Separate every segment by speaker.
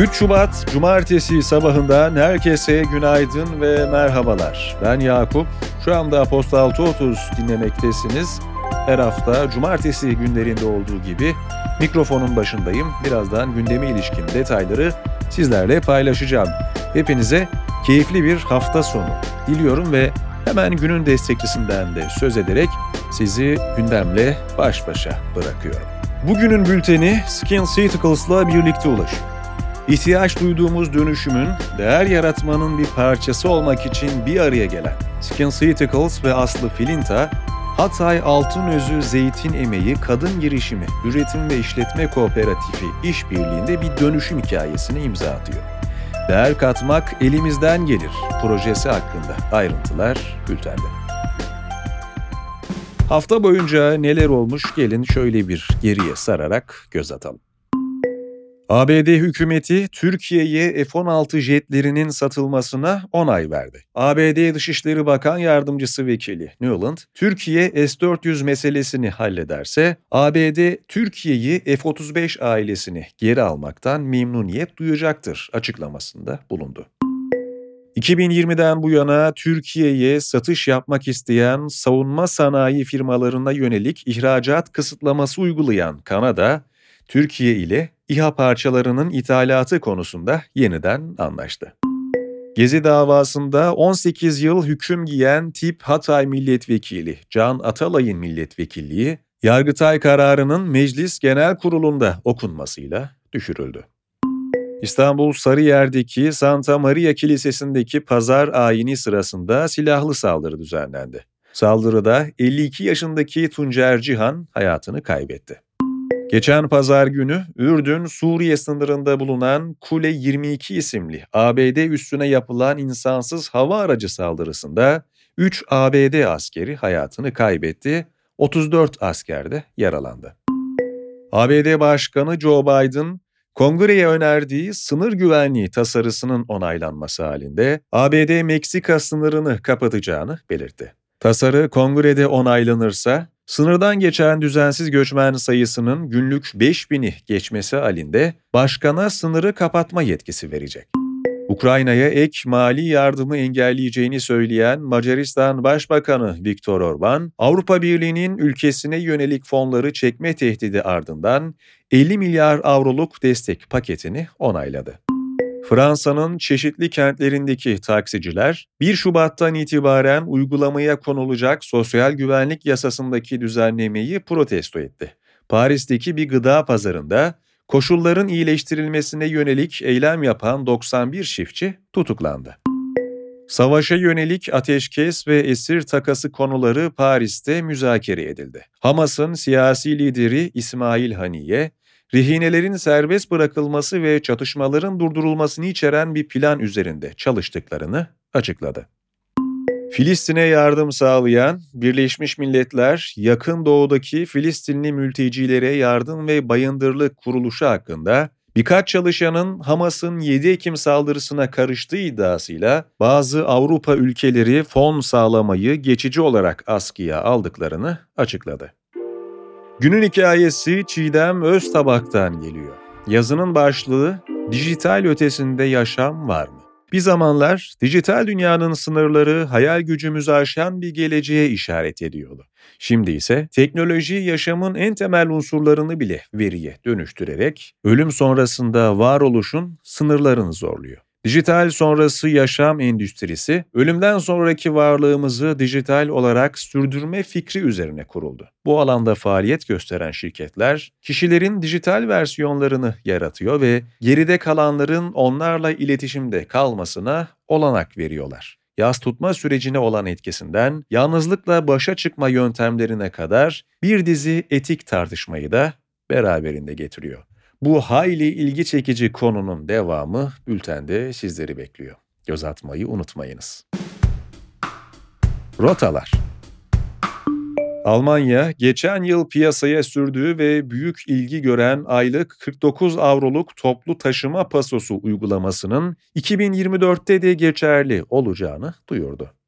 Speaker 1: 3 Şubat Cumartesi sabahından herkese günaydın ve merhabalar. Ben Yakup. Şu anda Posta 6.30 dinlemektesiniz. Her hafta cumartesi günlerinde olduğu gibi mikrofonun başındayım. Birazdan gündeme ilişkin detayları sizlerle paylaşacağım. Hepinize keyifli bir hafta sonu diliyorum ve hemen günün destekçisinden de söz ederek sizi gündemle baş başa bırakıyorum. Bugünün bülteni SkinCeuticals'la birlikte ulaşıyor. İhtiyaç duyduğumuz dönüşümün, değer yaratmanın bir parçası olmak için bir araya gelen SkinCeuticals ve Aslı Filinta, Hatay Altınözü Zeytin Emeği Kadın Girişimi Üretim ve İşletme Kooperatifi işbirliğinde bir dönüşüm hikayesini imza atıyor. Değer katmak elimizden gelir projesi hakkında ayrıntılar bültende. Hafta boyunca neler olmuş gelin şöyle bir geriye sararak göz atalım. ABD hükümeti Türkiye'ye F-16 jetlerinin satılmasına onay verdi. ABD Dışişleri Bakan Yardımcısı Vekili Newland, Türkiye S-400 meselesini hallederse ABD Türkiye'yi F-35 ailesini geri almaktan memnuniyet duyacaktır açıklamasında bulundu. 2020'den bu yana Türkiye'ye satış yapmak isteyen savunma sanayi firmalarına yönelik ihracat kısıtlaması uygulayan Kanada, Türkiye ile İHA parçalarının ithalatı konusunda yeniden anlaştı. Gezi davasında 18 yıl hüküm giyen tip Hatay Milletvekili Can Atalay'ın milletvekilliği, Yargıtay kararının Meclis Genel Kurulu'nda okunmasıyla düşürüldü. İstanbul Sarıyer'deki Santa Maria Kilisesi'ndeki pazar ayini sırasında silahlı saldırı düzenlendi. Saldırıda 52 yaşındaki Tuncer Cihan hayatını kaybetti. Geçen pazar günü Ürdün-Suriye sınırında bulunan Kule 22 isimli ABD üssüne yapılan insansız hava aracı saldırısında 3 ABD askeri hayatını kaybetti, 34 asker de yaralandı. ABD Başkanı Joe Biden, Kongreye önerdiği sınır güvenliği tasarısının onaylanması halinde ABD-Meksika sınırını kapatacağını belirtti. Tasarı kongrede onaylanırsa Sınırdan geçen düzensiz göçmen sayısının günlük 5000'i geçmesi halinde başkana sınırı kapatma yetkisi verecek. Ukrayna'ya ek mali yardımı engelleyeceğini söyleyen Macaristan Başbakanı Viktor Orban, Avrupa Birliği'nin ülkesine yönelik fonları çekme tehdidi ardından 50 milyar avroluk destek paketini onayladı. Fransa'nın çeşitli kentlerindeki taksiciler 1 Şubat'tan itibaren uygulamaya konulacak sosyal güvenlik yasasındaki düzenlemeyi protesto etti. Paris'teki bir gıda pazarında koşulların iyileştirilmesine yönelik eylem yapan 91 çiftçi tutuklandı. Savaşa yönelik ateşkes ve esir takası konuları Paris'te müzakere edildi. Hamas'ın siyasi lideri İsmail Haniye, rehinelerin serbest bırakılması ve çatışmaların durdurulmasını içeren bir plan üzerinde çalıştıklarını açıkladı. Filistin'e yardım sağlayan Birleşmiş Milletler, yakın doğudaki Filistinli mültecilere yardım ve bayındırlık kuruluşu hakkında birkaç çalışanın Hamas'ın 7 Ekim saldırısına karıştığı iddiasıyla bazı Avrupa ülkeleri fon sağlamayı geçici olarak askıya aldıklarını açıkladı. Günün hikayesi Çiğdem Öztabak'tan geliyor. Yazının başlığı Dijital ötesinde yaşam var mı? Bir zamanlar dijital dünyanın sınırları hayal gücümüzü aşan bir geleceğe işaret ediyordu. Şimdi ise teknoloji yaşamın en temel unsurlarını bile veriye dönüştürerek ölüm sonrasında varoluşun sınırlarını zorluyor. Dijital sonrası yaşam endüstrisi, ölümden sonraki varlığımızı dijital olarak sürdürme fikri üzerine kuruldu. Bu alanda faaliyet gösteren şirketler, kişilerin dijital versiyonlarını yaratıyor ve geride kalanların onlarla iletişimde kalmasına olanak veriyorlar. Yaz tutma sürecine olan etkisinden yalnızlıkla başa çıkma yöntemlerine kadar bir dizi etik tartışmayı da beraberinde getiriyor. Bu hayli ilgi çekici konunun devamı bültende sizleri bekliyor. Göz atmayı unutmayınız. Rotalar Almanya, geçen yıl piyasaya sürdüğü ve büyük ilgi gören aylık 49 avroluk toplu taşıma pasosu uygulamasının 2024'te de geçerli olacağını duyurdu.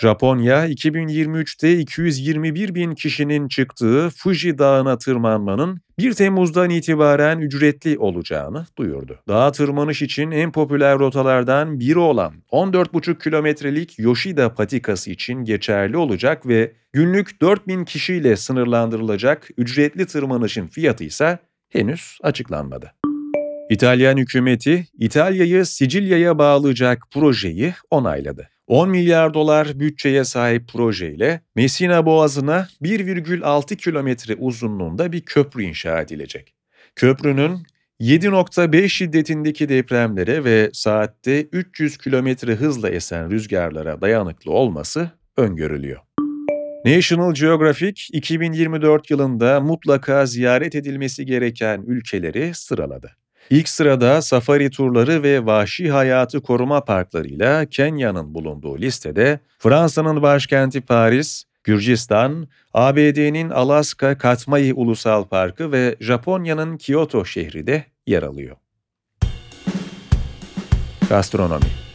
Speaker 1: Japonya 2023'te 221 bin kişinin çıktığı Fuji Dağı'na tırmanmanın 1 Temmuz'dan itibaren ücretli olacağını duyurdu. Dağa tırmanış için en popüler rotalardan biri olan 14,5 kilometrelik Yoshida patikası için geçerli olacak ve günlük 4000 kişiyle sınırlandırılacak ücretli tırmanışın fiyatı ise henüz açıklanmadı. İtalyan hükümeti İtalya'yı Sicilya'ya bağlayacak projeyi onayladı. 10 milyar dolar bütçeye sahip projeyle Messina Boğazı'na 1,6 kilometre uzunluğunda bir köprü inşa edilecek. Köprünün 7.5 şiddetindeki depremlere ve saatte 300 kilometre hızla esen rüzgarlara dayanıklı olması öngörülüyor. National Geographic 2024 yılında mutlaka ziyaret edilmesi gereken ülkeleri sıraladı. İlk sırada safari turları ve vahşi hayatı koruma parklarıyla Kenya'nın bulunduğu listede Fransa'nın başkenti Paris, Gürcistan, ABD'nin Alaska Katmai Ulusal Parkı ve Japonya'nın Kyoto şehri de yer alıyor. Gastronomi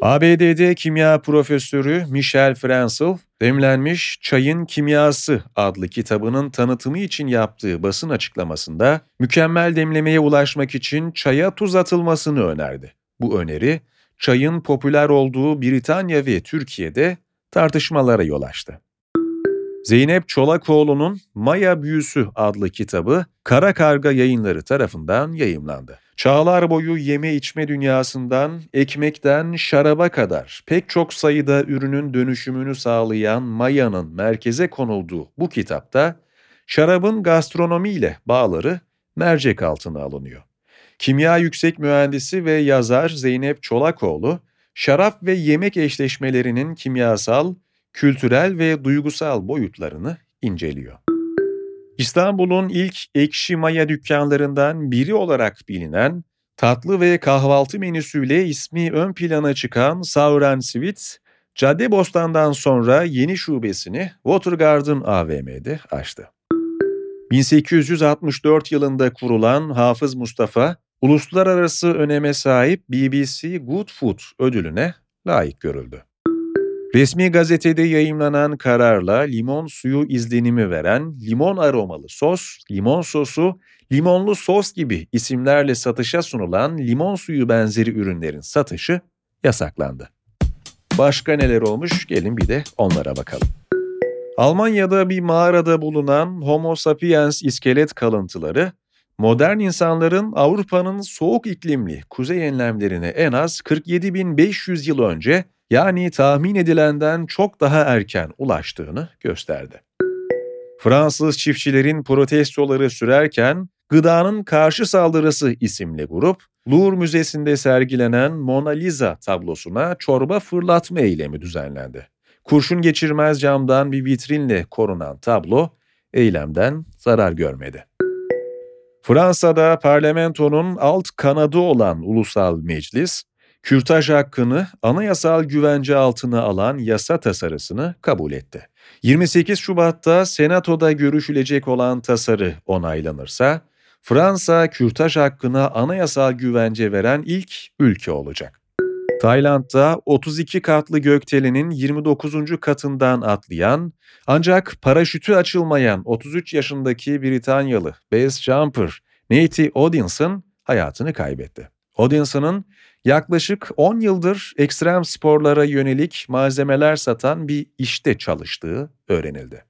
Speaker 1: ABD'de kimya profesörü Michel Fransel, Demlenmiş Çayın Kimyası adlı kitabının tanıtımı için yaptığı basın açıklamasında mükemmel demlemeye ulaşmak için çaya tuz atılmasını önerdi. Bu öneri, çayın popüler olduğu Britanya ve Türkiye'de tartışmalara yol açtı. Zeynep Çolakoğlu'nun Maya Büyüsü adlı kitabı Kara Karga yayınları tarafından yayımlandı. Çağlar boyu yeme içme dünyasından ekmekten şaraba kadar pek çok sayıda ürünün dönüşümünü sağlayan Maya'nın merkeze konulduğu bu kitapta şarabın gastronomiyle bağları mercek altına alınıyor. Kimya yüksek mühendisi ve yazar Zeynep Çolakoğlu, şarap ve yemek eşleşmelerinin kimyasal, kültürel ve duygusal boyutlarını inceliyor. İstanbul'un ilk ekşi maya dükkanlarından biri olarak bilinen, tatlı ve kahvaltı menüsüyle ismi ön plana çıkan Sauren Sweets, Caddebostan'dan sonra yeni şubesini Watergarden AVM'de açtı. 1864 yılında kurulan Hafız Mustafa, uluslararası öneme sahip BBC Good Food ödülüne layık görüldü. Resmi gazetede yayımlanan kararla limon suyu izlenimi veren limon aromalı sos, limon sosu, limonlu sos gibi isimlerle satışa sunulan limon suyu benzeri ürünlerin satışı yasaklandı. Başka neler olmuş gelin bir de onlara bakalım. Almanya'da bir mağarada bulunan Homo sapiens iskelet kalıntıları modern insanların Avrupa'nın soğuk iklimli kuzey enlemlerine en az 47.500 yıl önce yani tahmin edilenden çok daha erken ulaştığını gösterdi. Fransız çiftçilerin protestoları sürerken Gıdanın Karşı Saldırısı isimli grup, Louvre Müzesi'nde sergilenen Mona Lisa tablosuna çorba fırlatma eylemi düzenlendi. Kurşun geçirmez camdan bir vitrinle korunan tablo eylemden zarar görmedi. Fransa'da parlamentonun alt kanadı olan Ulusal Meclis, kürtaj hakkını anayasal güvence altına alan yasa tasarısını kabul etti. 28 Şubat'ta Senato'da görüşülecek olan tasarı onaylanırsa, Fransa kürtaj hakkına anayasal güvence veren ilk ülke olacak. Tayland'da 32 katlı gökdelenin 29. katından atlayan ancak paraşütü açılmayan 33 yaşındaki Britanyalı base jumper Nate Odinson hayatını kaybetti. Odinson'ın yaklaşık 10 yıldır ekstrem sporlara yönelik malzemeler satan bir işte çalıştığı öğrenildi.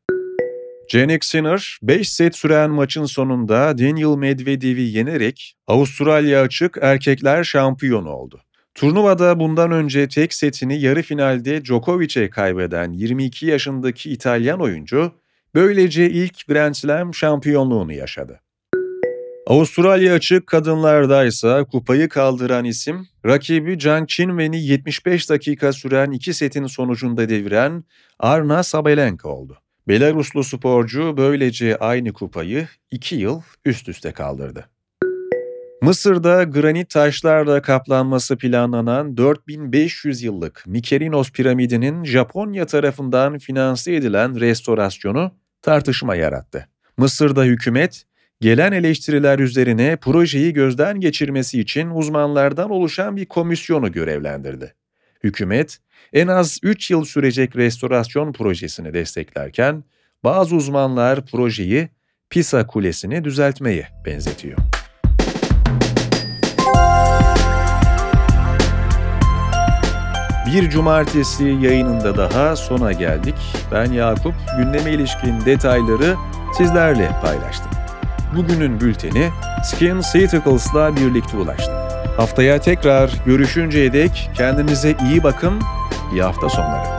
Speaker 1: Jannik Sinner 5 set süren maçın sonunda Daniel Medvedev'i yenerek Avustralya açık erkekler şampiyonu oldu. Turnuvada bundan önce tek setini yarı finalde Djokovic'e kaybeden 22 yaşındaki İtalyan oyuncu böylece ilk Grand Slam şampiyonluğunu yaşadı. Avustralya açık kadınlarda ise kupayı kaldıran isim rakibi Zhang Qinwen'i 75 dakika süren iki setin sonucunda deviren Arna Sabalenka oldu. Belaruslu sporcu böylece aynı kupayı iki yıl üst üste kaldırdı. Mısır'da granit taşlarla kaplanması planlanan 4500 yıllık Mykerinos piramidinin Japonya tarafından finanse edilen restorasyonu tartışma yarattı. Mısır'da hükümet Gelen eleştiriler üzerine projeyi gözden geçirmesi için uzmanlardan oluşan bir komisyonu görevlendirdi. Hükümet, en az 3 yıl sürecek restorasyon projesini desteklerken, bazı uzmanlar projeyi Pisa Kulesi'ni düzeltmeye benzetiyor. Bir cumartesi yayınında daha sona geldik. Ben Yakup, gündeme ilişkin detayları sizlerle paylaştım. Bugünün bülteni Skin Ceuticals'la birlikte ulaştı. Haftaya tekrar görüşünceye dek kendinize iyi bakın, iyi hafta sonları.